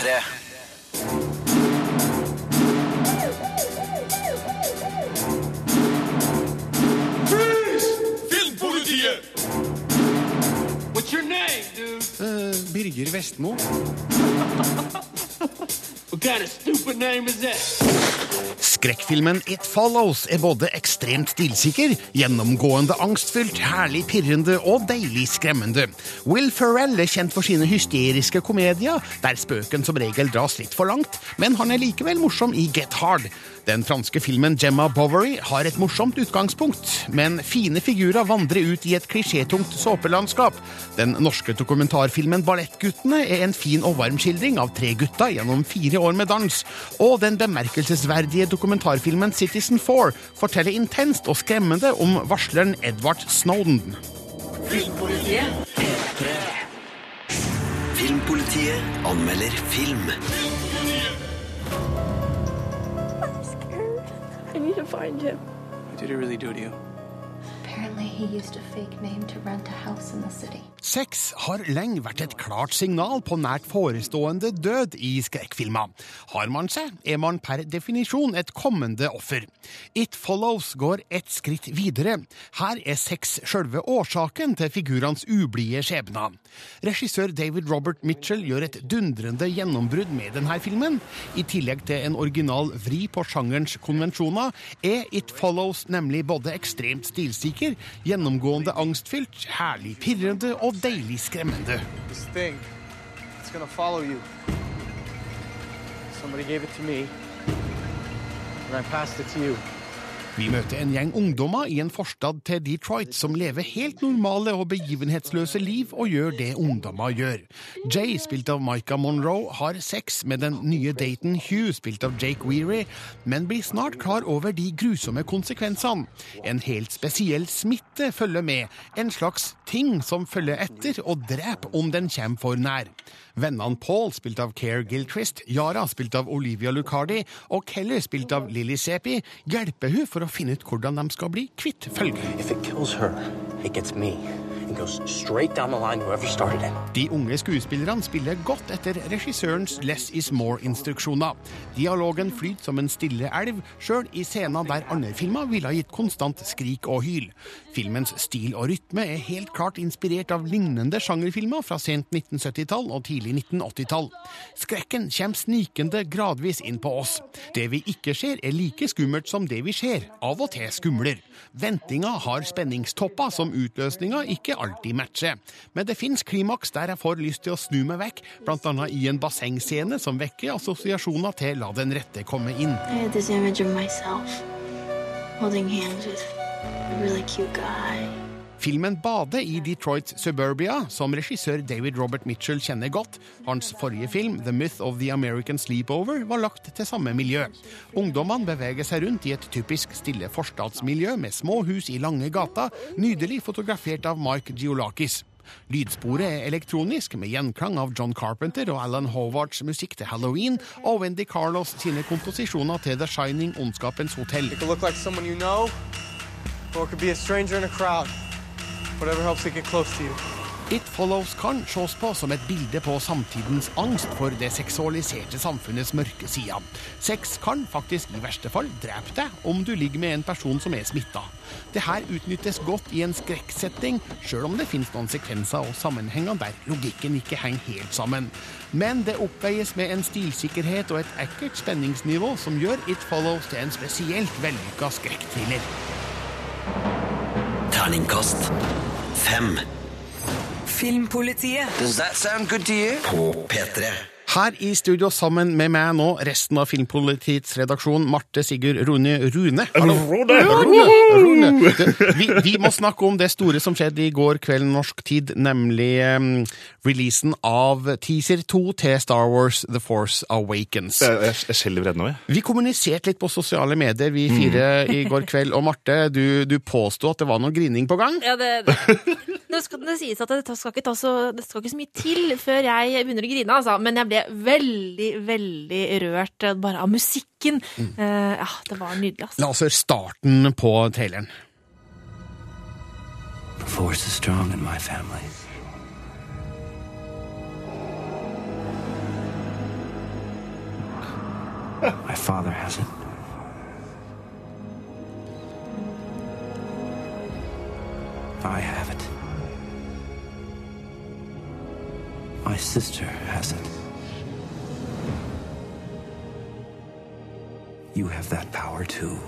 P3. Filmpolitiet! What's your name, dude? Birger Vestmo. Skrekkfilmen It Follows er både ekstremt stilsikker, gjennomgående angstfylt, herlig pirrende og deilig skremmende. Will Ferrell er kjent for sine hysteriske komedier, der spøken som regel dras litt for langt, men han er likevel morsom i Get Hard. Den franske filmen Gemma Bovary har et morsomt utgangspunkt, men fine figurer vandrer ut i et klisjétungt såpelandskap. Den norske dokumentarfilmen Ballettguttene er en fin og varm skildring av tre gutter gjennom fire år med dans, og den bemerkelsesverdige dokumentarfilmen Citizen Four forteller intenst og skremmende om varsleren Edward Snowden. Filmpolitiet anmelder film. I need to find him. Did he really do to you? Apparently, he used a fake name to rent a house in the city. Sex har lenge vært et klart signal på nært forestående død i skrekkfilmer. Har man seg, er man per definisjon et kommende offer. It Follows går et skritt videre. Her er sex sjølve årsaken til figurenes ublide skjebner. Regissør David Robert Mitchell gjør et dundrende gjennombrudd med denne filmen. I tillegg til en original vri på sjangerens konvensjoner, er It Follows nemlig både ekstremt stilsikker, gjennomgående angstfylt, herlig pirrende og deilig skremmende. Somebody gave it to me, and I passed it to you. Vi møter en gjeng ungdommer i en forstad til Detroit som lever helt normale og begivenhetsløse liv og gjør det ungdommer gjør. Jay, spilt av Micah Monroe, har sex med den nye daten Hugh, spilt av Jake Weary, men blir snart klar over de grusomme konsekvensene. En helt spesiell smitte følger med, en slags ting som følger etter og dreper om den kommer for nær. Vennene Paul, spilt av Care Gilchrist, Yara, spilt av Olivia Lucardi, og Kelly, spilt av Lily Sepi, hjelper hun for å finne ut hvordan de skal bli kvitt it. De unge skuespillerne spiller godt etter regissørens Less is more-instruksjoner. Dialogen flyter som en stille elv, sjøl i scener der andre filmer ville ha gitt konstant skrik og hyl. Filmens stil og rytme er helt klart inspirert av lignende sjangerfilmer fra sent 1970-tall og tidlig 1980-tall. Skrekken kommer snikende gradvis inn på oss. Det vi ikke ser, er like skummelt som det vi ser, av og til skumler. Ventinga har spenningstopper som utløsninga ikke alltid matcher. Men det fins klimaks der jeg får lyst til å snu meg vekk, bl.a. i en bassengscene som vekker assosiasjoner til La den rette komme inn. I had this image of myself holding hands with really cute guy. Filmen 'Bade' i Detroit suburbia, som regissør David Robert Mitchell kjenner godt. Hans forrige film, The Myth of the American Sleepover, var lagt til samme miljø. Ungdommene beveger seg rundt i et typisk stille forstadsmiljø med små hus i lange gater, nydelig fotografert av Mike Giolakis. Lydsporet er elektronisk, med gjenklang av John Carpenter og Alan Howards musikk til Halloween, og Wendy Carlos sine komposisjoner til The Shining Ondskapens hotell. It or it could be a stranger in a crowd. Whatever helps it get close to you. It Follows kan ses på som et bilde på samtidens angst for det seksualiserte samfunnets mørke side. Sex kan faktisk i verste fall drepe deg om du ligger med en person som er smitta. Det her utnyttes godt i en skrekksetting, sjøl om det finnes noen sekvenser og sammenhenger der logikken ikke henger helt sammen. Men det oppveies med en stilsikkerhet og et ekkelt spenningsnivå som gjør It Follows til en spesielt vellykka skrekkthriller. Terningkast fem. Filmpolitiet. Does that sound good to you? På P3. Her i studio sammen med meg nå, resten av Filmpolitiets redaksjon, Marte Sigurd Rune Rune. Hallo. Rune! Rune. Du, Vi, vi må snakke om det store som skjedde i går kveld norsk tid, nemlig um, releasen av teaser 2 til Star Wars The Force Awakens. Jeg, jeg, skjelver ennå, jeg. Vi kommuniserte litt på sosiale medier, vi fire i går kveld. Og Marte, du, du påsto at det var noe grining på gang. Ja, det, det. Nå skal det sies at det skal, ikke ta så, det skal ikke så mye til før jeg begynner å grine, altså. Men jeg ble veldig, veldig rørt eh, bare av musikken. Mm. ja, det var nydelig, altså. La oss høre starten på traileren. The force is strong in my family. My father has it. I have it. My sister has it. You have that power too.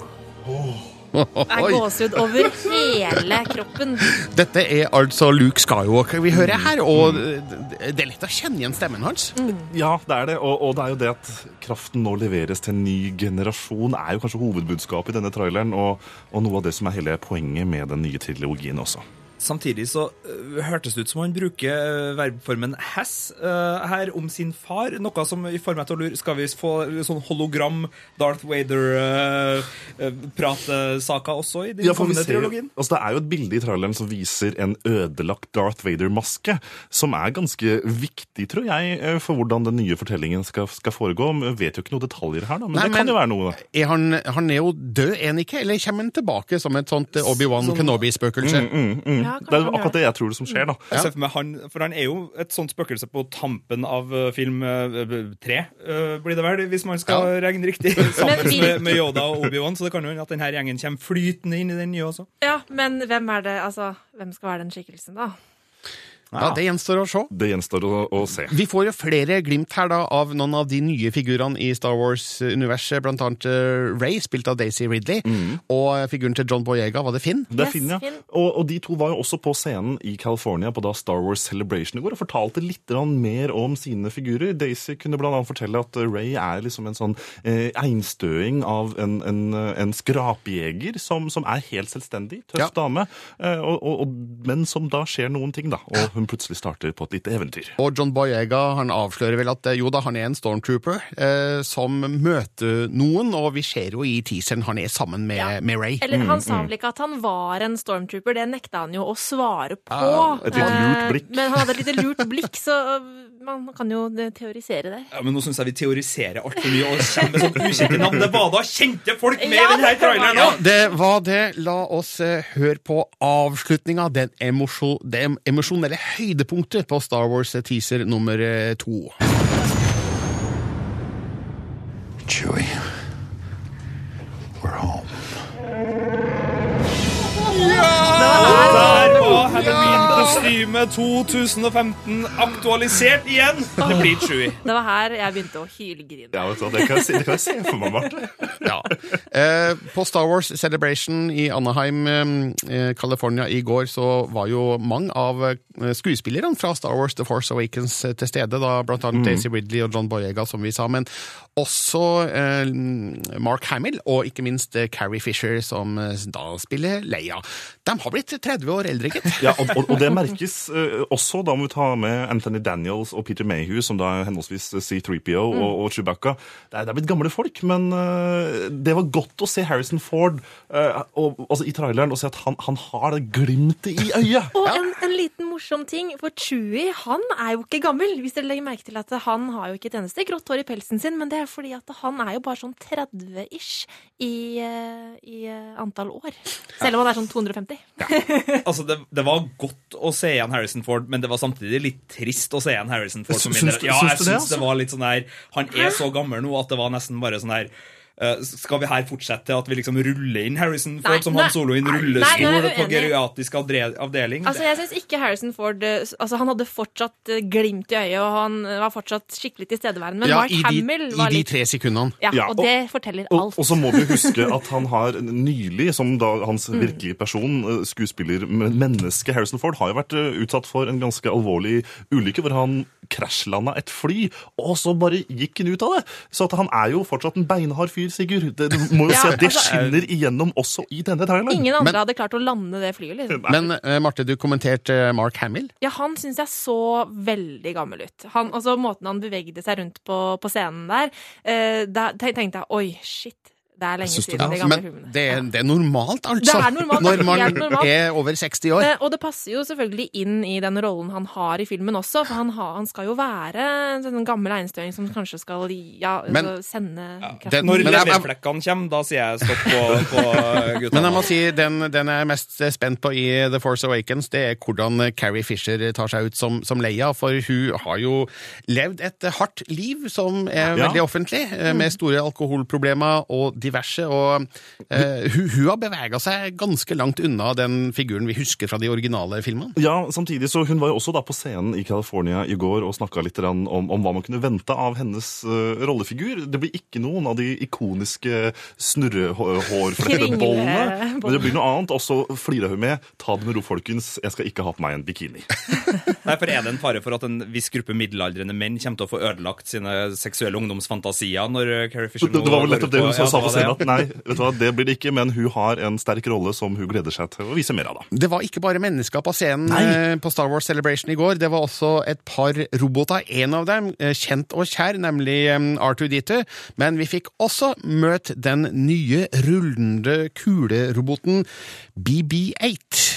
Det er gåsehud over hele kroppen. Dette er altså Luke Skywalker vi hører her, og det er lett å kjenne igjen stemmen hans. Ja, det er det. Og, og det er jo det at kraften nå leveres til en ny generasjon, er jo kanskje hovedbudskapet i denne traileren, og, og noe av det som er hele poenget med den nye trilogien også. Samtidig så øh, hørtes det ut som han bruker øh, verbformen 'has' øh, her om sin far. Noe som får meg til å lure Skal vi få sånn hologram Darth Vader-pratesaker også i den Ja, kommende ser, trilogien? altså det er jo et bilde i traileren som viser en ødelagt Darth Vader-maske, som er ganske viktig, tror jeg, eh, for hvordan den nye fortellingen skal, skal foregå. Vi vet jo ikke noen detaljer her, da, men Nei, det kan men- jo være noe. Er han, han er jo død, er han ikke? Eller kommer han tilbake som et sånt Obi-Wan Sånn- Kenobi-spøkelse? Ja, Det er akkurat det jeg tror det som skjer, da. Ja. for meg han, for han er jo et sånt spøkelse på tampen av øh, film øh, tre, øh, blir det vel, hvis man skal regne riktig, sammen Men med, med Yoda og Obi-Wan. Så det kan jo hende at denne gjengen kommer flytende inn i den nye også. Ja, men hvem er det, altså, hvem skal være den skikkelsen da? Ja, det gjenstår å se. Det gjenstår å, å se. Vi får jo flere glimt her da av noen av de nye figurene i Star Wars-universet, blant annet uh, Ray, spilt av Daisy Ridley, og figuren til John Boyega, var det Finn? Det er Finn, ja. Og, og de to var jo også på scenen i California på da Star Wars Celebration i går og fortalte litt mer om sine figurer. Daisy kunne blant annet fortelle at eh, Ray er liksom en sånn eh, einstøing av en, en, eh, en skrapjeger som, som er helt selvstendig, tøff Ja. dame, eh, og, og, og, men som da skjer noen ting, da. Og hun plutselig starter på et lite eventyr. Og John Boyega han avslører vel at eh, jo da, han er en stormtrooper eh, som møter noen, og vi ser jo i teaseren han er sammen med, Ja. med Ray. Eller han sa vel ikke at han var en stormtrooper, det nekta han jo å svare på. et litt lurt Eh, blikk. Men han hadde et lite lurt blikk, så man kan jo eh, teorisere der. Ja, men Nå syns jeg vi teoriserer altfor mye og kommer med sånn ukjente navn. Det var da kjente folk med Ja, i denne det traileren Ja, det var det. La oss eh, høre på avslutninga, den det emosjonelle høydepunktet på Star Wars-teaser nummer eh, to. Chewie. Halloween-kostyme 2015 aktualisert igjen. Det blir Chewie. Det var her jeg begynte å hylgrine. Ja, vet du, det, kan jeg si, det kan jeg si for meg, Marte. Ja. Eh, på Star Wars Celebration i Anaheim, eh, California i går, så var jo mange av eh, skuespillerne fra Star Wars The Force Awakens eh, til stede, da blant annet Daisy Ridley og John Boyega, som vi sa, men også eh, Mark Hamill, og ikke minst eh, Carrie Fisher, som eh, da spiller Leia. De har blitt 30 år eldre, gitt. Ja, og, og, og det merkes uh, også, da må vi ta med Anthony Daniels og Peter Mayhew, som da er henholdsvis C3PO og, og Chewbacca. Det er, det er blitt gamle folk, men uh, det var godt å se Harrison Ford uh, og, altså, i traileren og se at han, han har det glimtet i øyet. Og en, en liten morsom ting, for Chewie han er jo ikke gammel. Hvis dere legger merke til at Han har jo ikke et eneste grått hår i pelsen sin, men det er fordi at han er jo bare sånn 30-ish i, eh, i eh, antall år. Selv om han er sånn 250. ja. Altså, det, det var godt å se igjen Harrison Ford, men det var samtidig litt trist å se igjen Harrison Ford. Syns ja, jeg syns det, altså? det var litt sånn der Han er så gammel nå at det var nesten bare sånn der skal vi her fortsette at vi liksom ruller inn Harrison Ford Nei, som nei. Han Solo i en rullestol på geriatrisk avdeling? Altså, Jeg syns ikke Harrison Ford eh, altså, Han hadde fortsatt eh, glimt i øyet, og han eh, var fortsatt skikkelig tilstedeværende. Men Ja, Mark i de, Hamill i var de litt tre sekundene. ja, Ja, og, og- det forteller Og, alt. og så må vi huske at han har nylig, som da hans virkelige person, eh, skuespiller, menneske Harrison Ford, har jo vært eh, utsatt for en ganske alvorlig ulykke hvor han krasjlanda et fly, og så bare gikk han ut av det. Så at han er jo fortsatt en beinhard fyr, Sigurd. Det, du må jo Ja, si at det altså- skinner igjennom også i denne traileren. Ingen andre Men- hadde klart å lande det flyet. liksom. Men uh, Marte, du kommenterte eh, Mark Hamill. Ja, han syns jeg så veldig gammel ut. Han, altså Måten han bevegde seg rundt på, på scenen der, uh, da tenkte jeg oi, shit. Det er lenge siden det? de gamle Men det, det er normalt, altså. Det er normalt, det er når man er, normalt. er over 60 år. Det, Og det passer jo selvfølgelig inn i den rollen han har i filmen også, for han, har, han skal jo være en sånn gammel einstøing som kanskje skal ja, Men- altså, sende kraft. Den- Når men leverflekkene kommer, da sier jeg stopp på, på gutta. Men jeg må si, den, den jeg er mest spent på i The Force Awakens, det er hvordan Carrie Fisher tar seg ut som, som Leia. For hun har jo levd et hardt liv som er Ja. veldig offentlig, eh, med store alkoholproblemer og diverse. Og eh, hun, hun har bevega seg ganske langt unna den figuren vi husker fra de originale filmene. Ja, samtidig så Hun var jo også da på scenen i California i går og snakka litt om, om hva man kunne vente av hennes uh, rollefigur. Det blir ikke noen av de ikoniske snurrehårflettebollene. Men det blir noe annet. Og så flirer hun med 'ta det med ro, folkens, jeg skal ikke ha på meg en bikini'. Nei, for Er det en fare for at en viss gruppe middelaldrende menn kommer til å få ødelagt sine seksuelle ungdomsfantasier når Carrie Fisher Det, det var vel nettopp det hun sa på det, Nei, vet du hva, det blir det ikke, men hun har en sterk rolle som hun gleder seg til å vise mer av. da. Det var ikke bare mennesker på scenen Nei. eh, på Star Wars Celebration i går. Det var også et par roboter. En av dem eh, kjent og kjær, nemlig eh, R2D2. Men vi fikk også møte den nye rullende kuleroboten BB8.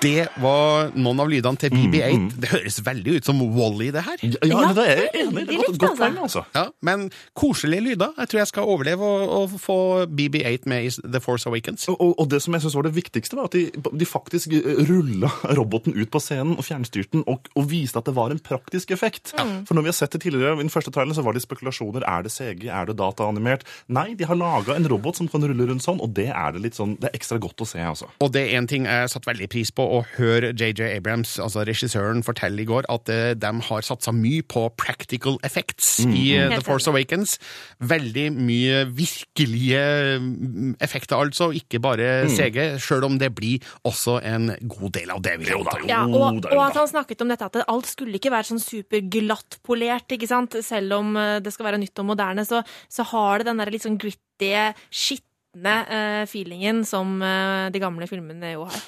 Det var noen av lydene til BB8. Det høres veldig ut som Wally, det her. Ja, ja, det er jeg enig i. Godt, godt poeng, altså. Ja, men koselige lyder. Jeg tror jeg skal overleve å, få BB8 med i The Force Awakens. Og, og- og det som jeg synes var det viktigste, var at de, de faktisk rulla roboten ut på scenen og fjernstyrte den, og, og viste at det var en praktisk effekt. For når vi har sett det tidligere, i den første traileren så var det spekulasjoner. Er det CG? Er det dataanimert? Nei, de har laga en robot som kan rulle rundt sånn, og det er det litt sånn, det er ekstra godt å se, altså. Og det er en ting jeg satte veldig pris på å høre JJ Abrams, altså regissøren, fortelle i går, at eh, de har satsa mye på practical effects i eh, The Force Awakens. Veldig mye virkelige mm, effekter, altså, ikke bare CG, sjøl om det blir også en god del av det. Vi jeg anta. Ja, Jo og, da, jo og at han snakket om dette at alt skulle ikke være sånn superglattpolert, ikke sant? Selv om eh, det skal være nytt og moderne, så, så har det den der litt sånn gritty, skitne eh, feelingen som eh, de gamle filmene jo har.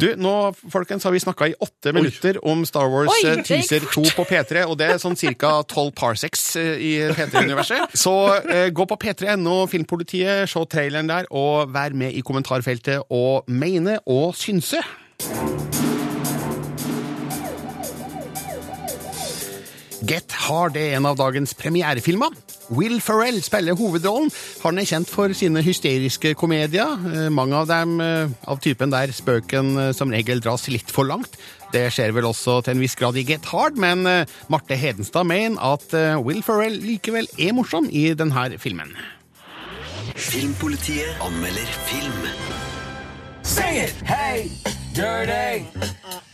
Du, nå folkens, har vi snakka i åtte minutter om Star Wars Oi, eh, Teaser 2 på P3, og det er sånn ca. 12 parsecs i P3-universet. Så eh, gå på p3.no, Filmpolitiet, se traileren der, og vær med i kommentarfeltet og mene og synse. Get Hard er en av dagens premierefilmer. Will Ferrell spiller hovedrollen. Han er kjent for sine hysteriske komedier. Eh, Mange av dem eh, av typen der spøken eh, som regel dras litt for langt. Det skjer vel også til en viss grad i Get Hard, men Marte Hedenstad mener at Will Ferrell likevel er morsom i denne filmen. Filmpolitiet anmelder film. Sing it! Hey, dirty.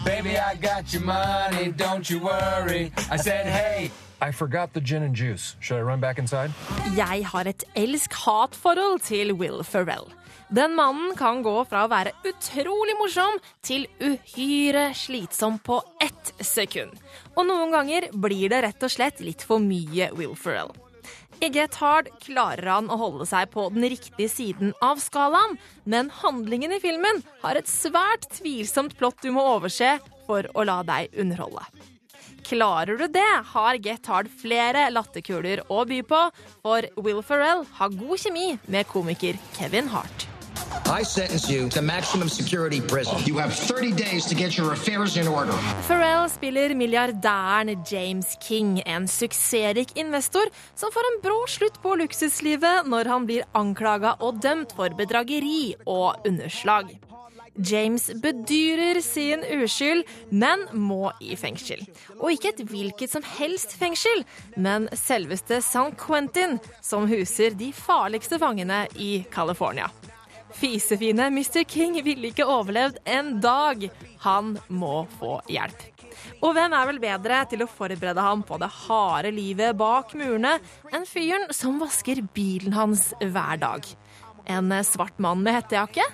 Baby, I got your money, don't you worry. I said, hey. I forgot the gin and juice. Should I run back inside? Jeg har et elsk-hat-forhold til Will Ferrell. Den mannen kan gå fra å være utrolig morsom til uhyre slitsom på ett sekund. Og noen ganger blir det rett og slett litt for mye Will Ferrell. I Get Hard klarer han å holde seg på den riktige siden av skalaen, men handlingen i filmen har et svært tvilsomt plott du må overse for å la deg underholde. Klarer du det, har Get Hard flere latterkuler å by på, for Will Ferrell har god kjemi med komiker Kevin Hart. I sentence you to maximum security prison. You have 30 days to get your affairs in order. Pharrell spiller milliardæren James King, en suksessrik investor som får en brå slutt på luksuslivet når han blir anklaga og dømt for bedrageri og underslag. James bedyrer sin uskyld, men må i fengsel. Og ikke et hvilket som helst fengsel, men selveste San Quentin, som huser de farligste fangene i California. Fisefine Mr. King ville ikke overlevd en dag. Han må få hjelp. Og hvem er vel bedre til å forberede ham på det harde livet bak murene enn fyren som vasker bilen hans hver dag? En svart mann med hettejakke?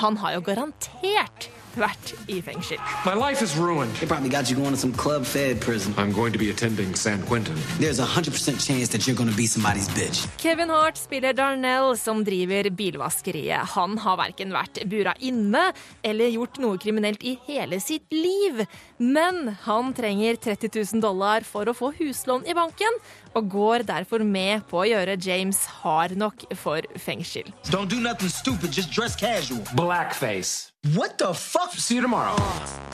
Han har jo garantert vært i fengsel. My life is ruined. They probably got you going to some club fed prison. I'm going to be attending San Quentin. There's a 100% chance that you're going to be somebody's bitch. Kevin Hart spiller Darnell, som driver bilvaskeriet. Han har verken vært bura inne eller gjort noe kriminelt i hele sitt liv. Men han trenger 30 000 dollar for å få huslån i banken, og går derfor med på å gjøre James hard nok for fengsel. Don't do nothing stupid, just dress casual. Blackface. What the fuck? See you tomorrow.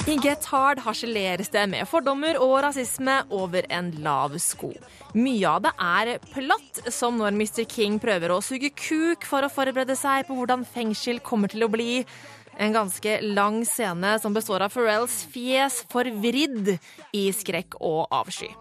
I Get Hard harseleres det med fordommer og rasisme over en lav sko. Mye av det er platt, som når Mr. King prøver å suge kuk for å forberede seg på hvordan fengsel kommer til å bli. En ganske lang scene som består av Pharrells fjes forvridd i skrekk og avsky.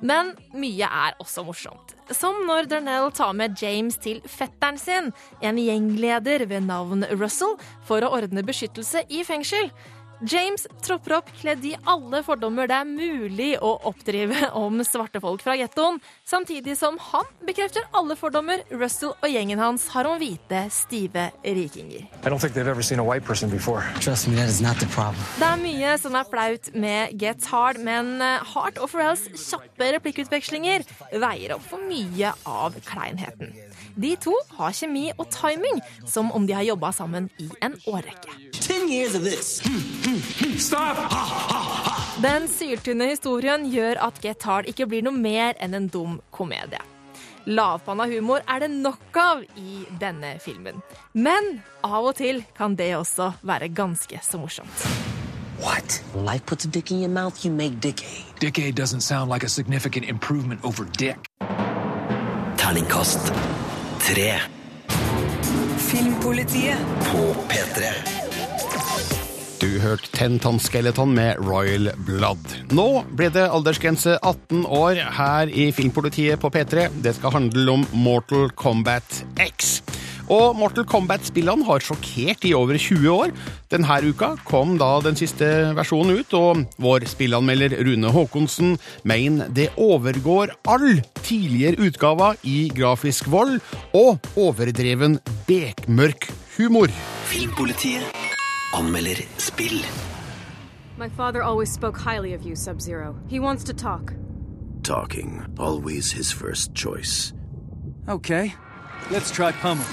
Men mye er også morsomt. Som når Darnell tar med James til fetteren sin, en gjengleder ved navn Russell, for å ordne beskyttelse i fengsel. James tropper opp kledd i alle fordommer det er mulig å oppdrive om svarte folk fra gettoen, samtidig som han bekrefter alle fordommer Russell og gjengen hans har om hvite, stive rikinger. I don't think they've ever seen a white person before. Trust me, that is not the problem. Det er mye som er flaut med Get Hard, men Heart Hart og Pharrells kjappe replikkutvekslinger veier opp for mye av kleinheten. De to har kjemi og timing som om de har jobba sammen i en årrekke. Ten years of this. Stop! Den syltynne historien gjør at Get Hard ikke blir noe mer enn en dum komedie. Lavpanna humor er det nok av i denne filmen. Men av og til kan det også være ganske så morsomt. What? Life puts a dick in your mouth, you make dickade. Dickade doesn't sound like a significant improvement over dick. Terningkast 3. Filmpolitiet. på P3. Du hørte Tentan Skeleton med Royal Blood. Nå ble det aldersgrense 18 år her i Filmpolitiet på P3. Det skal handle om Mortal Kombat X. Og Mortal Kombat-spillene har sjokkert i over 20 år. Denne uka kom da den siste versjonen ut, og vår spillanmelder Rune Haakonsen mener det overgår all tidligere utgaver i grafisk vold og overdreven bekmørk humor. Filmpolitiet anmelder spill. My father always spoke highly of you, Sub Zero. He wants to talk. Talking, always his first choice. Okay, let's try pummel.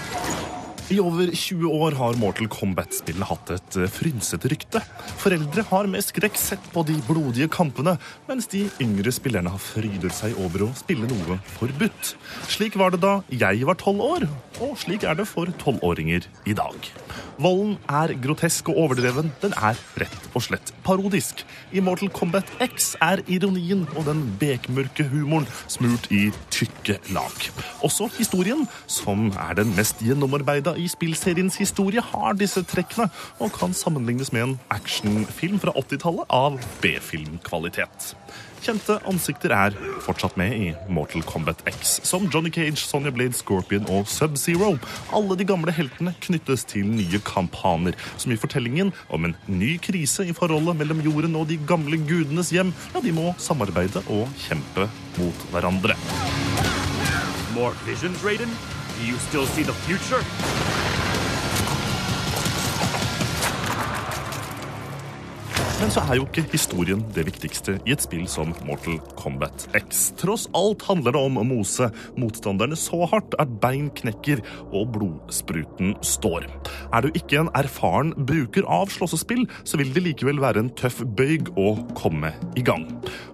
I over 20 år har Mortal Kombat-spillene hatt et eh, frynsete rykte. Foreldre har med skrekk sett på de blodige kampene, mens de yngre spillerne har frydet seg over å spille noe forbudt. Slik var det da jeg var tolv år, og slik er det for tolvåringer i dag. Volden er grotesk og overdreven. Den er rett og slett parodisk. I Mortal Kombat X er ironien og den bekmørke humoren smurt i tykke lag. Også historien, som er den mest gjennomarbeida i spillseriens historie, har disse trekkene og kan sammenlignes med en actionfilm fra 80-tallet av B-filmkvalitet. Kjente ansikter er fortsatt med i Mortal Kombat X, som Johnny Cage, Sonja Blade, Scorpion og Sub-Zero. Alle de gamle heltene knyttes til nye kampaner, som i fortellingen om en ny krise i forholdet mellom jorden og de gamle gudenes hjem. Ja, de må samarbeide og kjempe mot hverandre. More visions, Raiden? Do you still see the future? Men så er jo ikke historien det viktigste i et spill som Mortal Kombat X. Tross alt handler det om å mose motstanderne så hardt at bein knekker og blodspruten står. Er du ikke en erfaren bruker av slåssespill, så vil det likevel være en tøff bøyg å komme i gang.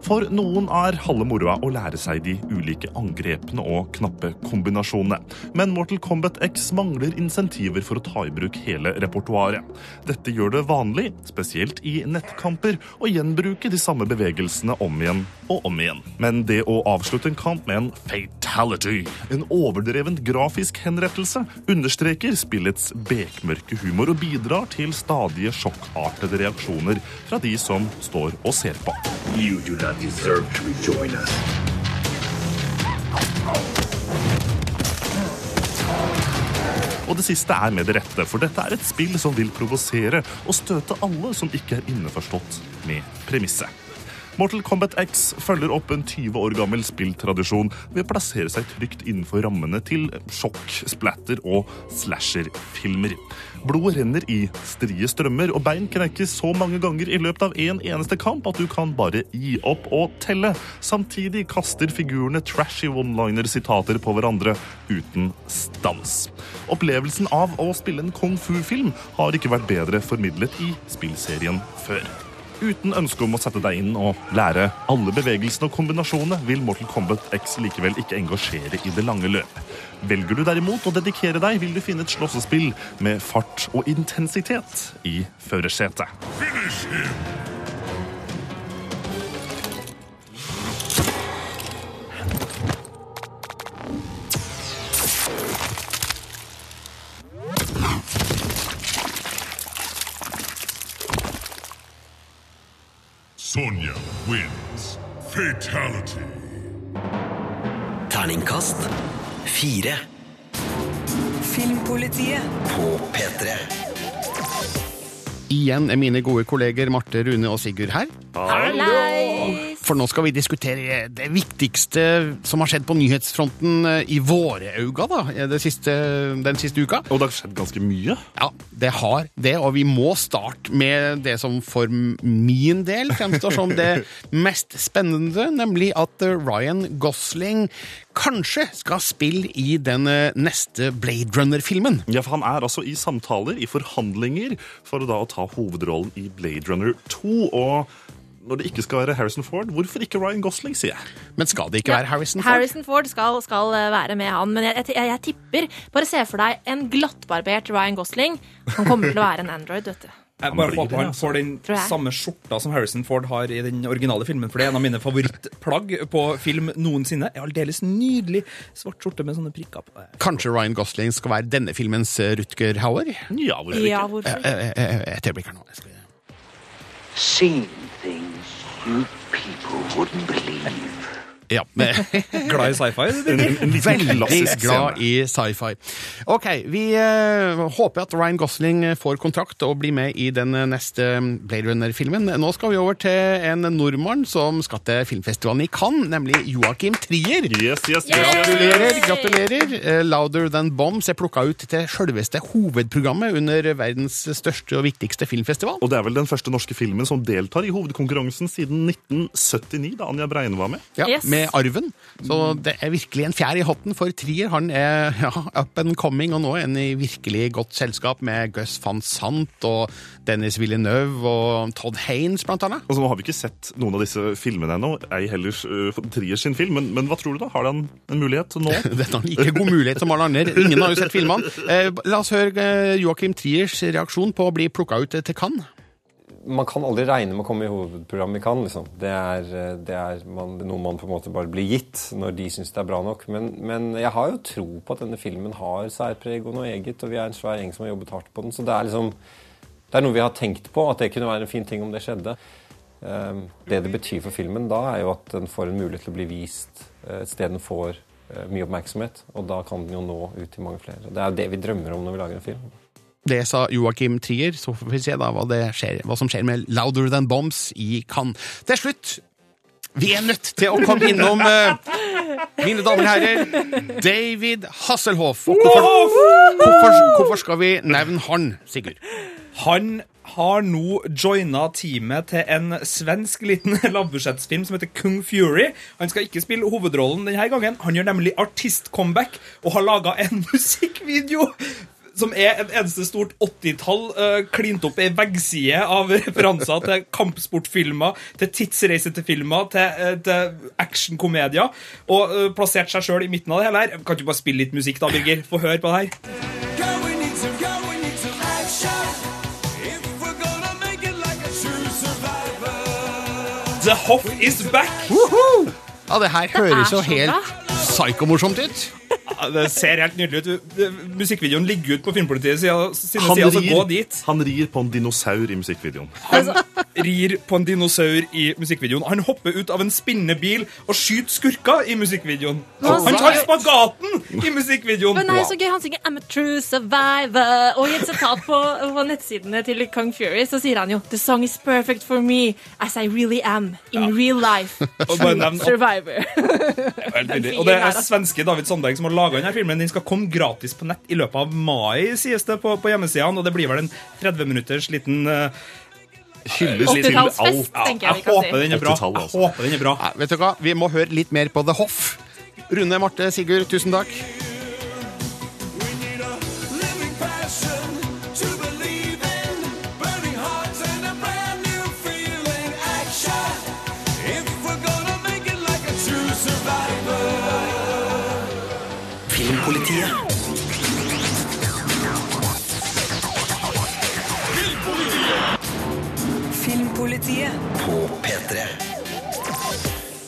For noen er halve moroa å lære seg de ulike angrepene og knappe kombinasjonene. Men Mortal Kombat X mangler insentiver for å ta i bruk hele repertoaret. Dette gjør det vanlig, spesielt i nettkamper, å gjenbruke de samme bevegelsene om igjen og om igjen. Men det å avslutte en kamp med en fatality, en overdrevent grafisk henrettelse, understreker spillets bekmørke humor og bidrar til stadige sjokkartede reaksjoner fra de som står og ser på. You do not deserve to rejoin us. Og det siste er med det rette, for dette er et spill som vil provosere og støte alle som ikke er innforstått med premisset. Mortal Kombat X følger opp en 20 år gammel spilltradisjon ved å plassere seg trygt innenfor rammene til sjokk, splatter og slasherfilmer. Blodet renner i strie strømmer, og bein knekkes så mange ganger i løpet av en eneste kamp at du kan bare gi opp og telle. Samtidig kaster figurene trashy one-liner-sitater på hverandre uten stans. Opplevelsen av å spille en kung fu-film har ikke vært bedre formidlet i spillserien før. Uten ønske om å sette deg inn og lære alle bevegelsene og kombinasjonene, vil Mortal Kombat X likevel ikke engasjere i det lange løp. Velger du derimot å dedikere deg, vil du finne et slåssespill med fart og intensitet i førersetet. Sonja wins. Fatality. Terningkast fire. Filmpolitiet. På P3. Igjen er mine gode kolleger Marte, Rune og Sigurd her. Hallais! For nå skal vi diskutere det viktigste som har skjedd på nyhetsfronten eh, i våre øyne da, det siste, den siste uka. Og det har skjedd ganske mye. Ja, det har det, og vi må starte med det som for min del fremstår som det mest spennende, nemlig at eh, Ryan Gosling kanskje skal spille i den eh, neste Blade Runner-filmen. Ja, for Han er altså i samtaler, i forhandlinger, for da å ta hovedrollen i Blade Runner 2. Og når det ikke skal være Harrison Ford, hvorfor ikke Ryan Gosling, sier jeg. Men skal det ikke være Harrison Ford? Harrison Ford skal, skal eh, være med han, men jeg, jeg, jeg tipper Bare se for deg en glattbarbert Ryan Gosling. Han kommer til å være en android, vet du. Jeg bare håper han altså. får den samme skjorta som Harrison Ford har i den originale filmen, for det er en av mine favorittplagg på film noensinne. Er Aldeles nydelig svart skjorte med sånne prikker på. Kanskje Ryan Gosling skal være denne filmens eh, Rutger Hauer? Ja, hvorfor Ja, ikke? hvorfor? Eh, eh, eh, Et øyeblikk her nå. Jeg skal... Seen things you people wouldn't believe. Ja, men... Glad i sci-fi? Veldig glad i sci-fi. Ok, vi eh, håper at Ryan Gosling får kontrakt og blir med i den neste Blade Runner-filmen. Nå skal vi over til en nordmann som skal til filmfestivalen i Cannes, nemlig Joakim Trier. Yes, yes, yes, yes, Gratulerer, gratulerer. Eh, Louder Than Bombs er plukka ut til selveste hovedprogrammet under verdens største og viktigste filmfestival. Og det er vel den første norske filmen som deltar i hovedkonkurransen siden 1979, da Anja Breine var med. Ja, Yes. Med arven. Så det er virkelig en fjær i hatten for Trier. Han er ja, up and coming, og nå er han i virkelig godt selskap med Gus van Sant og Dennis Villeneuve og Todd Haynes, blant annet. Og så har vi ikke sett noen av disse filmene ennå, ei heller uh, Trier sin film. Men, men hva tror du, da? Har han en mulighet nå? Dette er ikke like god mulighet som alle andre. Ingen har jo sett filmene. Eh, la oss høre eh, Joakim Triers reaksjon på å bli plukka ut til Cannes. Man kan aldri regne med å komme i hovedprogrammet i Cannes. Liksom. Det er, eh, det er man, noe man på en måte bare blir gitt når de syns det er bra nok. Men, men jeg har jo tro på at denne filmen har særpreg og noe eget, og vi er en svær gjeng som har jobbet hardt på den. Så det er liksom det er noe vi har tenkt på, at det kunne være en fin ting om det skjedde. Eh, Det det betyr for filmen da, er jo at den får en mulighet til å bli vist eh, et sted den får eh, mye oppmerksomhet. Og da kan den jo nå ut til mange flere. Det er jo det vi drømmer om når vi lager en film. Det sa Joakim Trier, så får vi se da hva, det skjer, hva som skjer med Louder Than Bombs i Cannes. Til slutt, vi er nødt til å komme innom, uh, mine damer og herrer, David Hasselhoff. Og hvorfor, hvorfor, hvorfor skal vi nevne han, Sigurd? Han har nå joina teamet til en svensk liten lavbudsjettsfilm som heter Kung Fury. Han skal ikke spille hovedrollen denne gangen. Han gjør nemlig artist-comeback og har laga en musikkvideo som er et eneste stort 80-tall uh, klint opp ei veggside av referanser til kampsportfilmer, til tidsreise til filmer, til, uh, til actionkomedier, og uh, plassert seg sjøl i midten av det hele her. Kan du bare spille litt musikk, da, Birger? Få høre på det her. The Hoff is back! Ja, det her høres jo så helt psykomorsomt ut. Ja, Det ser helt nydelig ut. Musikkvideoen ligger ut på Filmpolitiet sine Han sider, så gå rir, dit. han rir på en dinosaur i musikkvideoen. Han, rir på en dinosaur i musikkvideoen. Han hopper ut av en spinnebil og skyter skurker i musikkvideoen. Han tar spagaten i musikkvideoen. Men nei, så gøy, Han synger 'I'm a true survivor'. Og i et sitat på, på nettsidene til Kung Fury så sier han jo 'The song is perfect for me as I really am in real life'. Survivor. Og det er svenske David Sandberg som har laga denne filmen. Den skal komme gratis på nett i løpet av mai, sies det på, på hjemmesidene. Og det blir vel en 30 minutters liten uh, Hyllest til alt. jeg jeg håper den er bra. Jeg håper den er bra. Nei, vet du hva? Vi må høre litt mer på The Hoff. Rune, Marte, Sigurd, tusen takk. Filmpolitiet. På P3.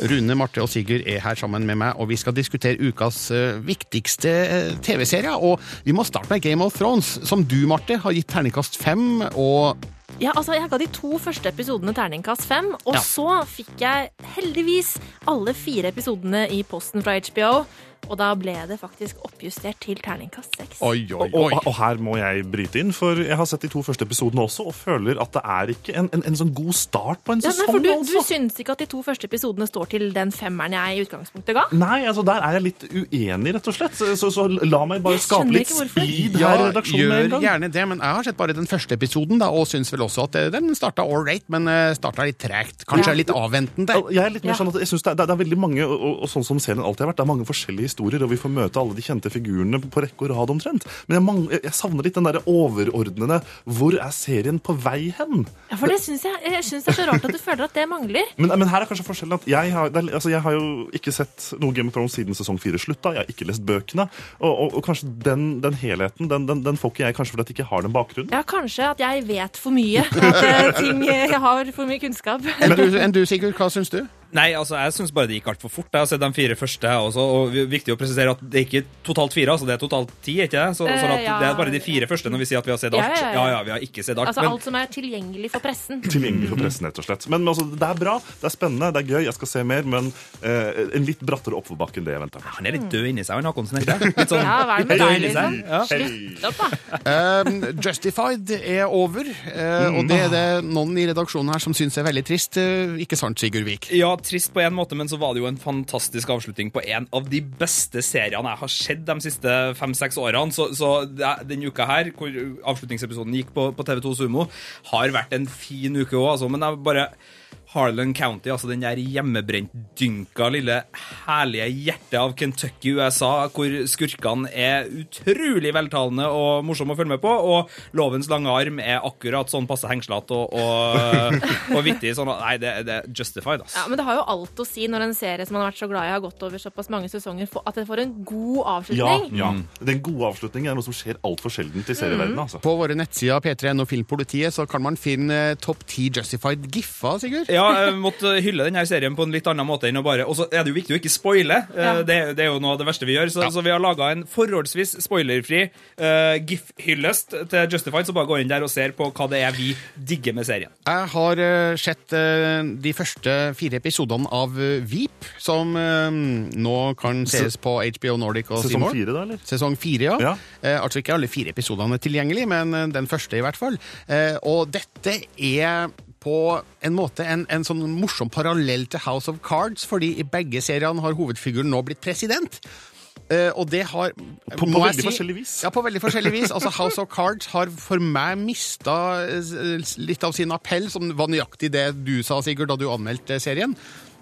Rune, Marte og Sigurd er her sammen med meg, og vi skal diskutere ukas eh, viktigste eh, TV-serier. Og vi må starte med Game of Thrones, som du, Marte, har gitt terningkast fem. Og Ja, altså, Jeg ga de to første episodene terningkast fem, og Ja. så fikk jeg heldigvis alle fire episodene i posten fra HBO. Og da ble det faktisk oppjustert til terningkast seks. oi, oi, Og, oi. og, og her må jeg bryte inn, for jeg har sett de to første episodene også, og føler at det er ikke en, en, en sånn god start på en Ja, nei, sesong. for du, altså. du syns ikke at de to første episodene står til den femmeren jeg i utgangspunktet ga? Nei, altså der er jeg litt uenig, rett og slett. Så, så, så la meg bare Jeg skape litt speed Ja, her i redaksjonen med en gang. gjerne det, men jeg har sett bare den første episoden, da, og syns vel også at eh, den starta all right, men eh, starta litt tregt. Kanskje Ja. litt avventende. Jeg er litt mer Ja. sånn at jeg syns det, er, det er veldig mange, og, og, og sånn som serien alltid har vært, det er mange forskjellige historier, og vi får møte alle de kjente figurene på rekke og rad omtrent. Men jeg, mangler, jeg, savner litt den der overordnede Hvor er serien på vei hen? Ja, for det syns jeg, jeg synes det er så rart at du føler at det mangler. Men, men her er kanskje forskjellen at jeg har, er, altså jeg har jo ikke sett noe Game of Thrones siden sesong fire slutta. Jeg har ikke lest bøkene. Og, og, og kanskje den, den helheten den, den, den får ikke jeg kanskje fordi at jeg ikke har den bakgrunnen. Ja, kanskje at jeg vet for mye. At eh, ting, jeg har for mye kunnskap. Enn du, enn du, Sigurd, hva syns du? Nei, altså, jeg syns bare det gikk altfor fort. Jeg har sett de fire første. Også, og vi- Viktig å presisere at det er ikke totalt fire, altså det er totalt ti. ikke det? Så, Eh, sånn at ja. Det er bare de fire første når vi sier at vi har sett alt. ja, ja. Vi har ikke sett alt. Altså men alt som er tilgjengelig for pressen. Tilgjengelig for pressen, rett og slett. Men, men altså, det er bra, det er spennende, det er gøy, jeg skal se mer, men eh, en litt brattere oppoverbakke enn det jeg venta Ja, han er litt død inni seg, han Håkonsen, ikke det? Litt sånn Ja, hva er det med deg, liksom? Ja. Slutt opp, da. Um, Justified er over, eh, og det er det noen i redaksjonen her som syns er veldig trist. Uh, ikke sant, Sigurd Vik? Ja, trist på en måte, men så var det jo en fantastisk avslutning på en av de beste seriene jeg har sett de siste fem-seks årene. Så, så det er- den uka her, hvor avslutningsepisoden gikk på, på TV2 Sumo, har vært en fin uke òg, altså. Men jeg bare Harlan County, altså den der hjemmebrent-dynka lille herlige hjertet av Kentucky, USA, hvor skurkene er utrolig veltalende og morsomme å følge med på, og lovens lange arm er akkurat sånn passe hengslete og, og, og vittig. Sånn, at- nei, det, det er justified, altså. Ja, men det har jo alt å si når en serie som man har vært så glad i, har gått over såpass mange sesonger, at det får en god avslutning. ja. ja. Den gode avslutningen er noe som skjer altfor sjeldent i serieverdenen. Altså. På våre nettsider P3N og Filmpolitiet så kan man finne topp ti Justified giffer, Sigurd. Ja, jeg måtte hylle denne serien på en litt annen måte enn å bare Og så er det jo viktig å ikke spoile. Eh, Ja. Det, det er jo noe av det verste vi gjør. Så, så vi har laga en forholdsvis spoilerfri uh, GIF-hyllest til Justified, så bare gå inn der og ser på hva det er vi digger med serien. Jeg har uh, sett uh, de første fire episodene av Veep, som nå kan ses på HBO Nordic og Sesong Seymour. fire, da, eller? Sesong fire, ja. Ja. Altså ikke alle fire episodene er tilgjengelig, men den første i hvert fall. Og dette er på en måte en, en sånn morsom parallell til House of Cards, fordi i begge seriene har hovedfiguren nå blitt president. Eh, og det har På- på veldig si, forskjellig vis. Ja, på veldig forskjellig vis. Altså, House of Cards har for meg mista litt av sin appell, som var nøyaktig det du sa, Sigurd, da du anmeldte serien.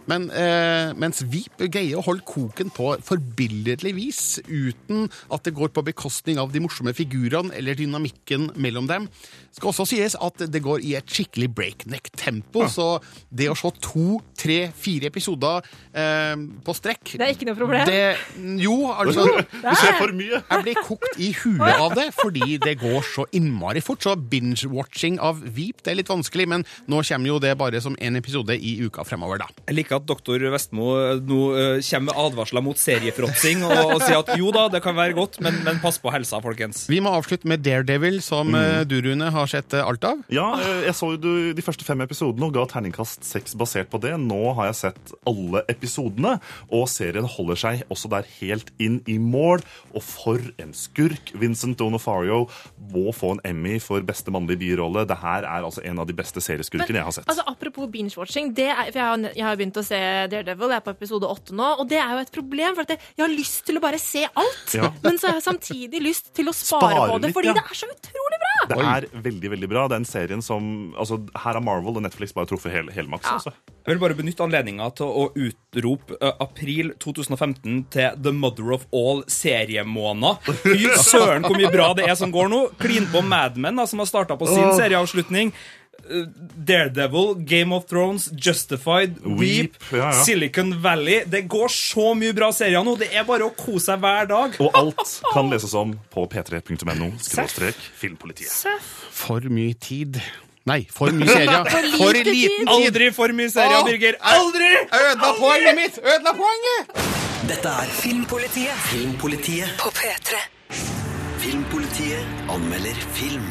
Men eh, mens Veep greier å holde koken på forbilledlig vis, uten at det går på bekostning av de morsomme figurene eller dynamikken mellom dem. Skal også sies at det går i et skikkelig breakneck tempo, så det å se to, tre, fire episoder eh, på strekk Det er ikke noe problem. Det, jo, altså Du det er. for mye. Jeg blir kokt i huet av det, fordi det går så innmari fort. Så binge-watching av Veep det er litt vanskelig, men nå kommer jo det bare som én episode i uka fremover, da. Jeg liker merker at doktor Vestmo eh, nå eh, kommer med advarsler mot seriefråtsing og, og sier at jo da, det kan være godt, men, men pass på helsa, folkens. Vi må avslutte med Daredevil, som mm. du, Rune, har sett eh, alt av. Ja, eh, jeg så jo de første fem episodene og ga terningkast seks basert på det. Nå har jeg sett alle episodene, og serien holder seg også der helt inn i mål. Og for en skurk! Vincent Donofario må få en Emmy for beste mannlige birolle. Det her er altså en av de beste serieskurkene jeg har sett. Altså, apropos binge-watching. er- for Jeg har, jeg har begynt å se Daredevil, jeg er på episode åtte nå. Og det er jo et problem, for at jeg, har lyst til å bare se alt. Ja. Men så har jeg samtidig lyst til å spare, Spare på det, litt, fordi ja. det er så utrolig bra! Det er veldig veldig bra. Den serien som altså, Her har Marvel og Netflix bare truffet hel, helmaks. Altså. Jeg vil bare benytte anledninga til å utrope uh, april 2015 til The Mother of All seriemåneder. Fy søren hvor mye bra det er som går nå. Klin på Mad Men, da, som har starta på sin serieavslutning. Eh, Daredevil, Game of Thrones, Justified, Weep, Weep, ja, ja. Silicon Valley. Det går så mye bra serier nå. Det er bare å kose seg hver dag. Og alt kan leses om på p3.no filmpolitiet. filmpolitiet. For mye tid. Nei, for mye serier. For For liten tid. Aldri for mye serier, Birger. Aldri! Jeg ødela poenget mitt! Ødela poenget! Dette er Filmpolitiet. Filmpolitiet på P3. Filmpolitiet anmelder film.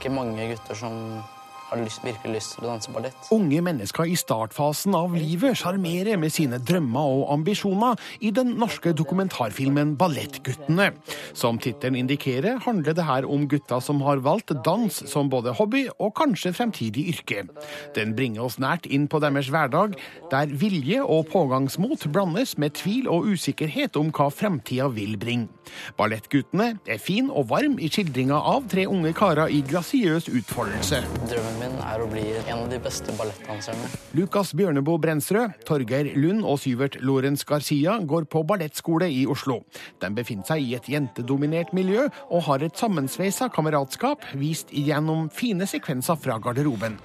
Ikke mange gutter som har lyst, virkelig lyst til å danse ballett. Unge mennesker i startfasen av livet sjarmerer med sine drømmer og ambisjoner i den norske dokumentarfilmen Ballettguttene. Som tittelen indikerer, handler det her om gutter som har valgt dans som både hobby og kanskje fremtidig yrke. Den bringer oss nært inn på deres hverdag, der vilje og pågangsmot blandes med tvil og usikkerhet om hva fremtida vil bringe. Ballettguttene er fin og varm i skildringa av tre unge karer i grasiøs utfoldelse. Drømmen min er å bli en av de beste ballettdanserne. Lukas Bjørneboe Brensrød, Torgeir Lund og Syvert Lorentz Garcia går på ballettskole i Oslo. De befinner seg i et jentedominert miljø og har et sammensveisa kameratskap vist gjennom fine sekvenser fra garderoben.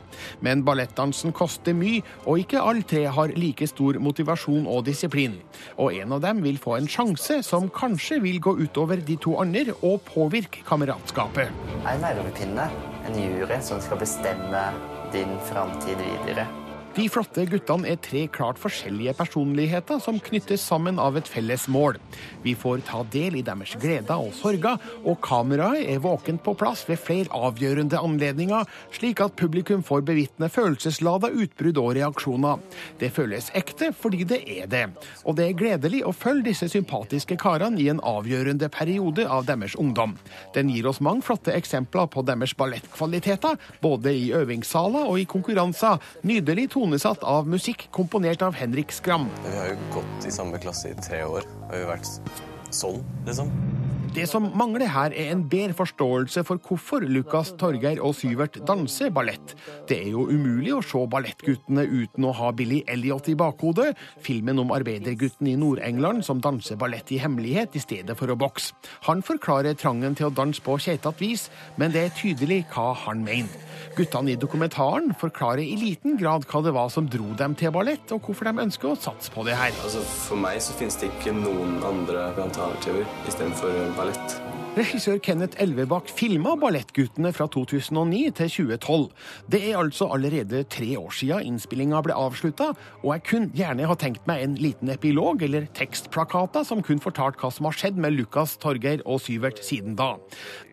Men ballettdansen koster mye, og ikke alle tre har like stor motivasjon og disiplin. Og en av dem vil få en sjanse som kanskje vil gå utover de to andre og påvirke kameratskapet. En nervepinne, en jury som skal bestemme din framtid videre. De flotte guttene er tre klart forskjellige personligheter som knyttes sammen av et felles mål. Vi får ta del i deres gleder og sorger, og kameraet er våkent på plass ved flere avgjørende anledninger, slik at publikum får bevitne følelsesladede utbrudd og reaksjoner. Det føles ekte fordi det er det. Og det er gledelig å følge disse sympatiske karene i en avgjørende periode av deres ungdom. Den gir oss mange flotte eksempler på deres ballettkvaliteter, både i øvingssaler og i konkurranser. Nydelig tonesatt av musikk komponert av Henrik Skram. Vi har jo gått i samme klasse i tre år, Har har vært sånn, liksom. Det som mangler her, er en bedre forståelse for hvorfor Lukas, Torgeir og Syvert danser ballett. Det er jo umulig å se Ballettguttene uten å ha Billy Elliot i bakhodet, filmen om arbeidergutten i Nord-England som danser ballett i hemmelighet i stedet for å bokse. Han forklarer trangen til å danse på keitete vis, men det er tydelig hva han mener. Guttene i dokumentaren forklarer i liten grad hva det var som dro dem til ballett, og hvorfor de ønsker å satse på det her. Altså, for meg så finnes det ikke noen andre alternativer istedenfor ballett. Regissør Kenneth Elvebakk filma Ballettguttene fra 2009 til 2012. Det er altså allerede tre år siden innspillinga ble avslutta, og jeg kunne gjerne ha tenkt meg en liten epilog eller tekstplakater som kunne fortalt hva som har skjedd med Lukas, Torgeir og Syvert siden da.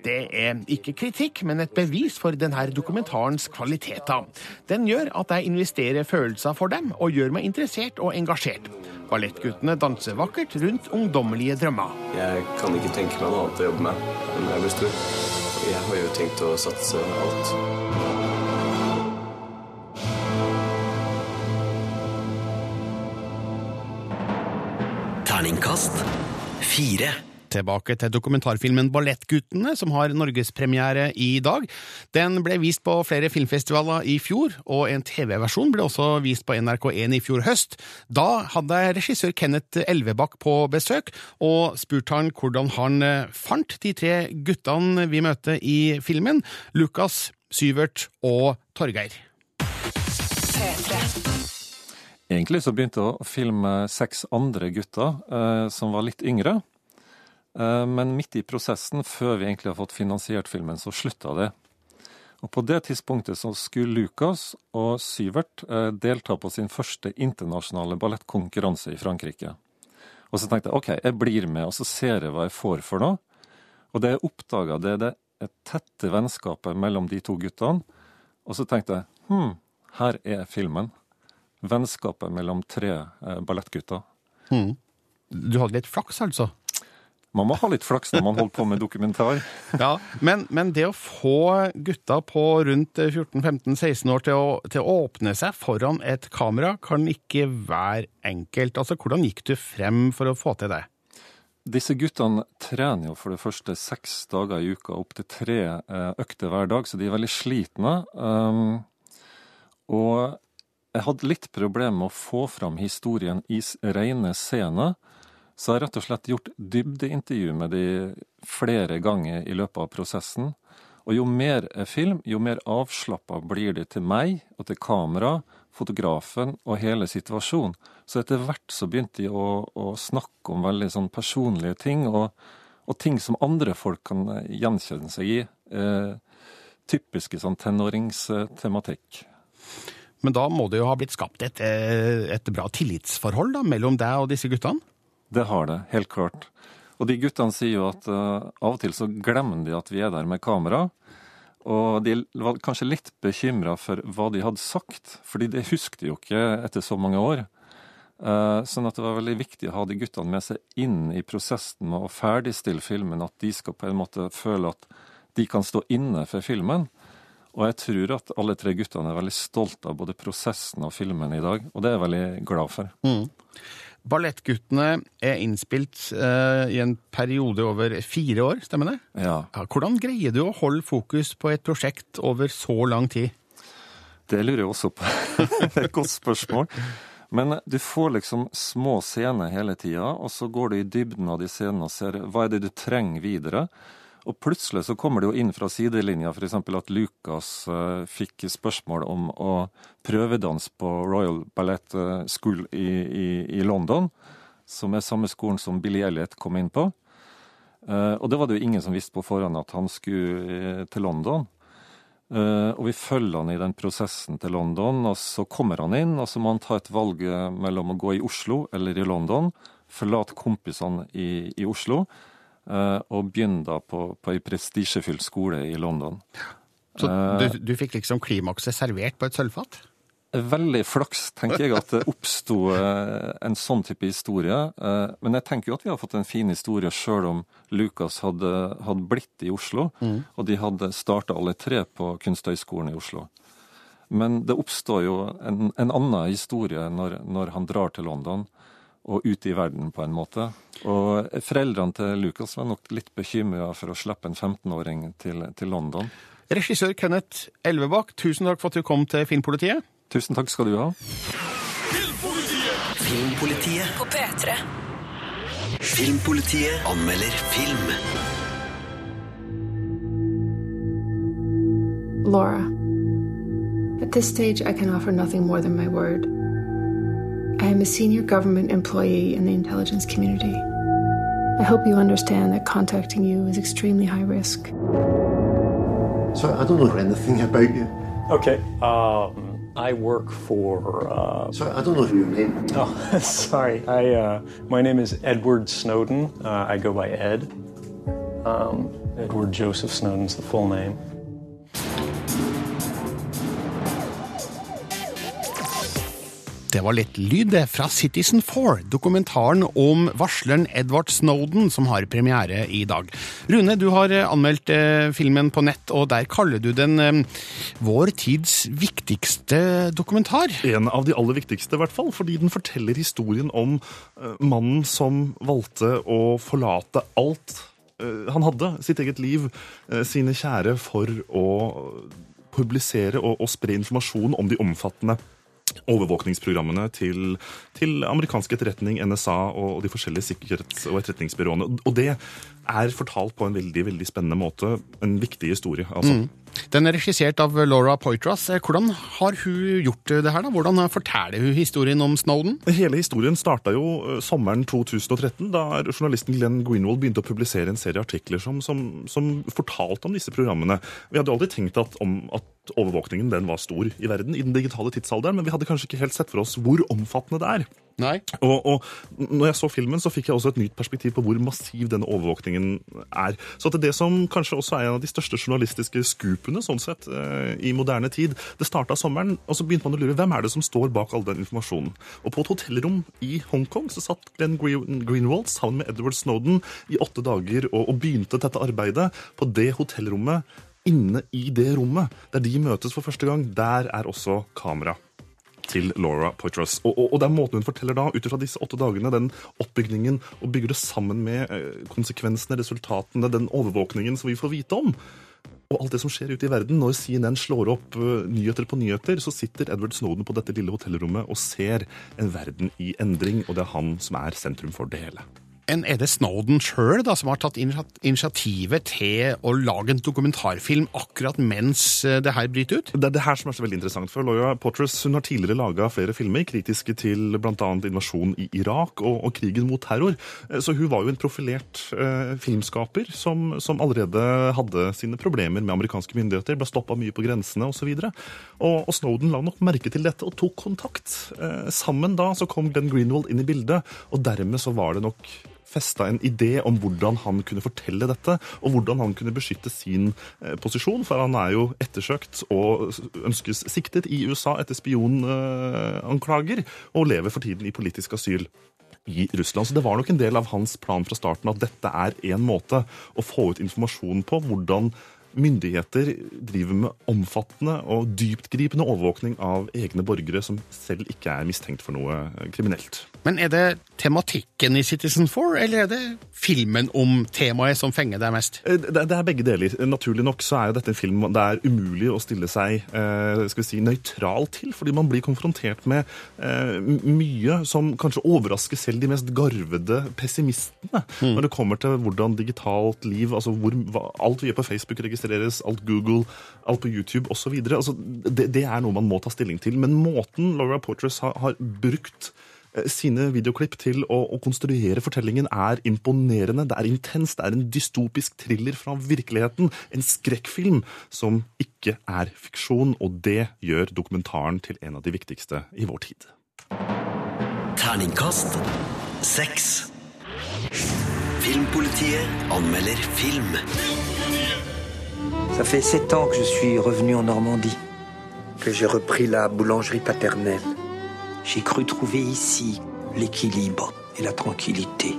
Det er ikke kritikk, men et bevis for denne dokumentarens kvaliteter. Den gjør at jeg investerer følelser for dem, og gjør meg interessert og engasjert. Ballettguttene danser vakkert rundt ungdommelige drømmer. Jeg kan ikke tenke meg noe annet å jobbe med når jeg blir stor. Jeg har jo tenkt å satse alt. Terningkast fire. Tilbake til dokumentarfilmen Ballettguttene, som har norgespremiere i dag. Den ble vist på flere filmfestivaler i fjor, og en TV-versjon ble også vist på NRK1 i fjor høst. Da hadde jeg regissør Kenneth Elvebakk på besøk, og spurte han hvordan han eh, fant de tre guttene vi møter i filmen, Lukas, Syvert og Torgeir. Egentlig så begynte jeg å filme seks andre gutter eh, som var litt yngre. Eh, men midt i prosessen, før vi egentlig har fått finansiert filmen, så slutta det. Og På det tidspunktet så skulle Lucas og Syvert eh, delta på sin første internasjonale ballettkonkurranse i Frankrike. Og så tenkte jeg OK, jeg blir med, og så ser jeg hva jeg får for noe. Og det jeg oppdaga, det er det tette vennskapet mellom de to guttene. Og så tenkte jeg hm, her er filmen. Vennskapet mellom tre eh, ballettgutter. Mm. Du hadde litt flaks, altså? Man må ha litt flaks når man holder på med dokumentar. Ja, men, men det å få gutta på rundt 14-15-16 år til å, til å åpne seg foran et kamera, kan ikke være enkelt. Altså, Hvordan gikk du frem for å få til det? Disse guttene trener jo for det første seks dager i uka, opptil tre eh, økter hver dag, så de er veldig slitne. Um, og jeg hadde litt problemer med å få fram historien i rene scener. Så jeg har rett og slett gjort dybdeintervju med de flere ganger i løpet av prosessen. Og jo mer jeg film, jo mer avslappa blir de til meg og til kamera, fotografen og hele situasjonen. Så etter hvert så begynte de å, å snakke om veldig sånn personlige ting, og, og, ting som andre folk kan gjenkjenne seg i. Eh, typiske sånn tenåringstematikk. Men da må det jo ha blitt skapt et, eh, et bra tillitsforhold da, mellom deg og disse guttene? Det har det, helt klart. Og de guttene sier jo at uh, av og til så glemmer de at vi er der med kamera. Og de var kanskje litt bekymra for hva de hadde sagt, fordi det husket de jo ikke etter så mange år. Uh, sånn at det var veldig viktig å ha de guttene med seg inn i prosessen med å ferdigstille filmen, at de skal på en måte føle at de kan stå inne for filmen. Og jeg tror at alle tre guttene er veldig stolte av både prosessen og filmen i dag, og det er jeg veldig glad for. Mm. Ballettguttene er innspilt uh, i en periode over fire år, stemmer det? Ja. ja. Hvordan greier du å holde fokus på et prosjekt over så lang tid? Det lurer jeg også på. det er et godt spørsmål. Men du får liksom små scener hele tida, og så går du i dybden av de scenene og ser hva er det du trenger videre. Og plutselig så kommer det jo inn fra sidelinja f.eks. at Lucas uh, fikk spørsmål om å prøvedanse på Royal Ballet eh, School i, i, i, London, som er samme skolen som Billy Elliot kom inn på. Uh, og det var det jo ingen som visste på forhånd at han skulle til London. Og vi følger han i den prosessen til London, og så kommer han inn, og så må han ta et valg mellom å gå i Oslo eller i London. Forlate kompisene i, i Oslo Eh, og begynne da på, på ei prestisjefylt skole i London. Så du, Eh. du fikk liksom klimakset servert på et sølvfat? Veldig flaks, tenker jeg, at det oppsto eh, en sånn type historie. Men jeg tenker jo at vi har fått en fin historie sjøl om Lukas hadde, hadde, blitt i Oslo, Mm. og de hadde starta alle tre på Kunsthøgskolen i Oslo. Men det oppstår jo en, en annen historie når, når han drar til London og ute i verden, på en måte. Og foreldrene til Lucas var nok litt bekymra for å slippe en 15-åring til, til, London. Regissør Kenneth Elvebakk, tusen takk for at du kom til Filmpolitiet. Tusen takk skal du ha. Filmpolitiet! Filmpolitiet På P3. Filmpolitiet anmelder film. Laura, at this stage, I can offer nothing more than my word. I am a senior government employee in the intelligence community. I hope you understand that contacting you is extremely high risk. So I don't know anything about you. Okay. Um, I work for. Uh, Sorry, I don't know your name. Oh, sorry. I uh, my name is Edward Snowden. Uh, I go by Ed. Um, Edward Joseph Snowden's the full name. Det var litt lyd det fra Citizen 4, dokumentaren om varsleren Edward Snowden, som har premiere i dag. Rune, du har anmeldt eh, filmen på nett, og der kaller du den eh, vår tids viktigste dokumentar. En av de aller viktigste, i hvert fall, fordi den forteller historien om eh, mannen som valgte å forlate alt eh, han hadde, sitt eget liv, eh, sine kjære, for å publisere og, og spre informasjon om de omfattende overvåkningsprogrammene til, til amerikansk etterretning, NSA og de forskjellige sikkerhets- og etterretningsbyråene. Og det er fortalt på en veldig veldig spennende måte. En viktig historie. altså. Mm. Den er regissert av Laura Poitras. Hvordan har hun gjort det her? da? Hvordan forteller hun historien om Snowden? Hele historien starta jo sommeren 2013, da journalisten Glenn Greenwald begynte å publisere en serie artikler som, som, som fortalte om disse programmene. Vi hadde jo aldri tenkt at, om, at overvåkningen var stor i verden i den digitale tidsalderen, men vi hadde kanskje ikke helt sett for oss hvor omfattende det er. Nei. Og, og når jeg så filmen, så fikk jeg også et nytt perspektiv på hvor massiv denne overvåkningen er. Så at det som kanskje også er en av de største journalistiske skupene sånn sett, eh, i moderne tid, det starta sommeren, og så begynte man å lure hvem er det som står bak all den informasjonen. Og på et hotellrom i Hongkong så satt Glenn Greenwald sammen med Edward Snowden i åtte dager og, og begynte dette arbeidet på det hotellrommet inne i det rommet der de møtes for første gang. Der er også kamera til Laura Poitras. Og, og, og det er måten hun forteller da, ut ifra disse åtte dagene, den oppbygningen, og bygger det sammen med eh, konsekvensene, resultatene, den overvåkningen som vi får vite om. Og alt det som skjer ute i verden. Når CNN slår opp eh, nyheter på nyheter, så sitter Edward Snowden på dette lille hotellrommet og ser en verden i endring, og det er han som er sentrum for det hele. En, er det Snowden sjøl som har tatt initiativet til å lage en dokumentarfilm akkurat mens eh, det her bryter ut? Det er det her som er så veldig interessant. for Loya Portress hun har tidligere laga flere filmer kritiske til bl.a. invasjonen i Irak og, og krigen mot terror. Eh, Så hun var jo en profilert eh, filmskaper som, som allerede hadde sine problemer med amerikanske myndigheter. Ble stoppa mye på grensene osv. Og, og Snowden la nok merke til dette og tok kontakt. Eh, sammen da så kom Glenn Greenwald inn i bildet, og dermed så var det nok festa en idé om hvordan han kunne fortelle dette, og hvordan han kunne beskytte sin eh, posisjon, for han er jo ettersøkt og ønskes siktet i USA etter spionanklager, og lever for tiden i politisk asyl i Russland. Så det var nok en del av hans plan fra starten at dette er en måte å få ut informasjon på hvordan myndigheter driver med omfattende og dyptgripende overvåkning av egne borgere som selv ikke er mistenkt for noe kriminelt. Men er det tematikken i Citizen 4, eller er det filmen om temaet som fenger deg mest? Eh, Det, det er begge deler. Naturlig nok så er jo dette en film det er umulig å stille seg eh, skal vi si, nøytral til, fordi man blir konfrontert med eh, mye som kanskje overrasker selv de mest garvede pessimistene. Når det kommer til hvordan digitalt liv, altså hvor, alt vi gjør på Facebook registreres, alt Google, alt på YouTube osv. Altså, det, det er noe man må ta stilling til. Men måten Laura Portress har, har brukt eh, sine videoklipp til å, å konstruere fortellingen er imponerende. Det er intenst. Det er en dystopisk thriller fra virkeligheten. En skrekkfilm som ikke er fiksjon, og det gjør dokumentaren til en av de viktigste i vår tid. Terningkast seks. Filmpolitiet anmelder film. Ça fait sept ans que je suis revenu en Normandie, que j'ai repris la boulangerie paternelle. J'ai cru trouver ici l'équilibre et la tranquillité.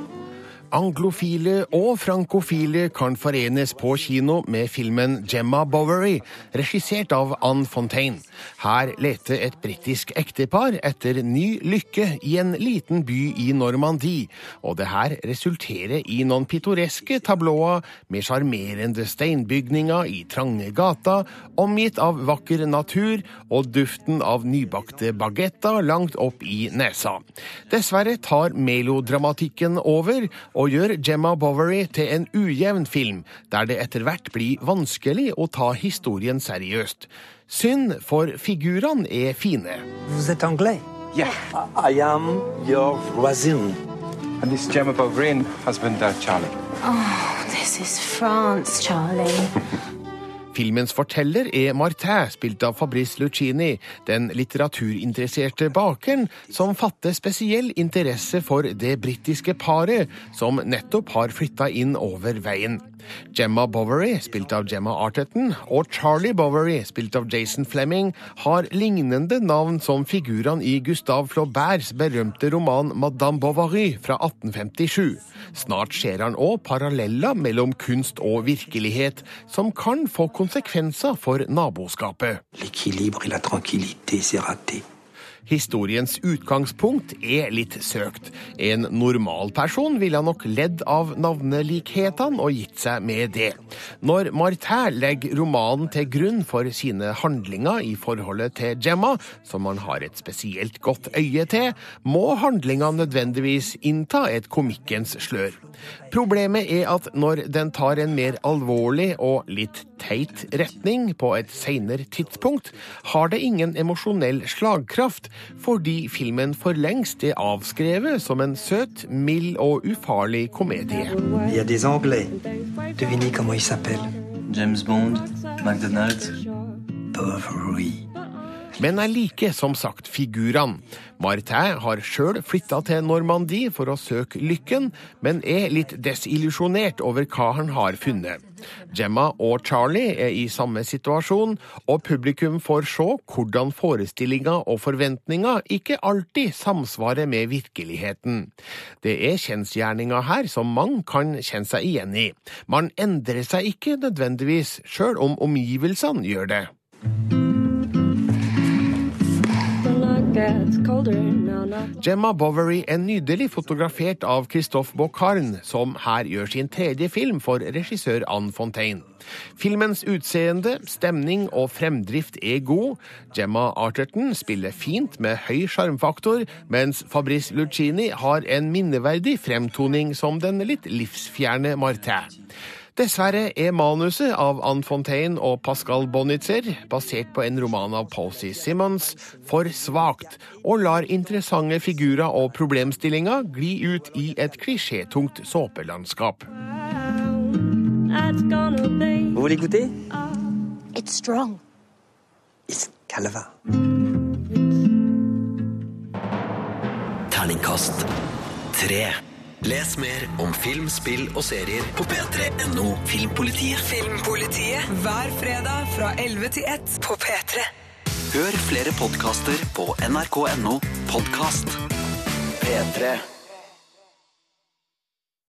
Anglofile og frankofile kan forenes på kino med filmen Gemma Bowery, regissert av Anne Fontaine. Her leter et britisk ektepar etter ny lykke i en liten by i Normandie, og det her resulterer i noen pittoreske tablåer med sjarmerende steinbygninger i trange gater, omgitt av vakker natur og duften av nybakte bagetter langt opp i nesa. Dessverre tar melodramatikken over og gjør Gemma Bowery til en ujevn film, der det etter hvert blir vanskelig å ta historien seriøst. Synd, for figurene er fine. Vous êtes anglais? Yeah. I am your voisin. And this is Gemma Bovary and husband uh, Charlie. Oh, this is France, Charlie. Filmens forteller er Martin, spilt av Fabrice Lucini, den litteraturinteresserte bakeren som fatter spesiell interesse for det britiske paret som nettopp har flytta inn over veien. Gemma Bowery, spilt av Gemma Arterton, og Charlie Bowery, spilt av Jason Fleming, har lignende navn som figurene i Gustav Flauberts berømte roman Madame Bovary fra 1857. Snart ser han òg paralleller mellom kunst og virkelighet, som kan få konsekvenser for naboskapet. L'équilibre et la tranquillité, c'est raté. Historiens utgangspunkt er litt søkt. En normal person ville nok ledd av navnelikhetene og gitt seg med det. Når Martin legger romanen til grunn for sine handlinger i forholdet til Gemma, som han har et spesielt godt øye til, må handlinga nødvendigvis innta et komikkens slør. Problemet er at når den tar en mer alvorlig og litt teit retning på et seinere tidspunkt, har det ingen emosjonell slagkraft, fordi filmen for lengst er avskrevet som en søt, mild og ufarlig komedie. Il y a des Anglais. Devinez comment ils. James Bond, McDonald's. Bovary. Men er like, som sagt figurene. Martin har sjøl flytta til Normandie for å søke lykken, men er litt desillusjonert over hva han har funnet. Gemma og Charlie er i samme situasjon, og publikum får se hvordan forestillinga og forventninga ikke alltid samsvarer med virkeligheten. Det er kjensgjerninga her som mange kan kjenne seg igjen i. Man endrer seg ikke nødvendigvis, sjøl om omgivelsene gjør det. Gemma Bovary er nydelig fotografert av Christophe Boccarn, som her gjør sin tredje film for regissør Anne Fontaine. Filmens utseende, stemning og fremdrift er god. Gemma Arterton spiller fint med høy sjarmfaktor, mens Fabrice Lucini har en minneverdig fremtoning som den litt livsfjerne Martin. Dessverre er manuset av Anne Fontaine og Pascal Bonitzer, basert på en roman av Posey Simmons, for svakt, og lar interessante figurer og problemstillinger gli ut i et klisjétungt såpelandskap. Vous voulez goûter It's strong. Calva. Terningkast tre. Les mer om film, spill og serier på p3.no Filmpolitiet. Filmpolitiet hver fredag fra 11 til 1 på P3. Hør flere podkaster på nrk.no podkast. P3.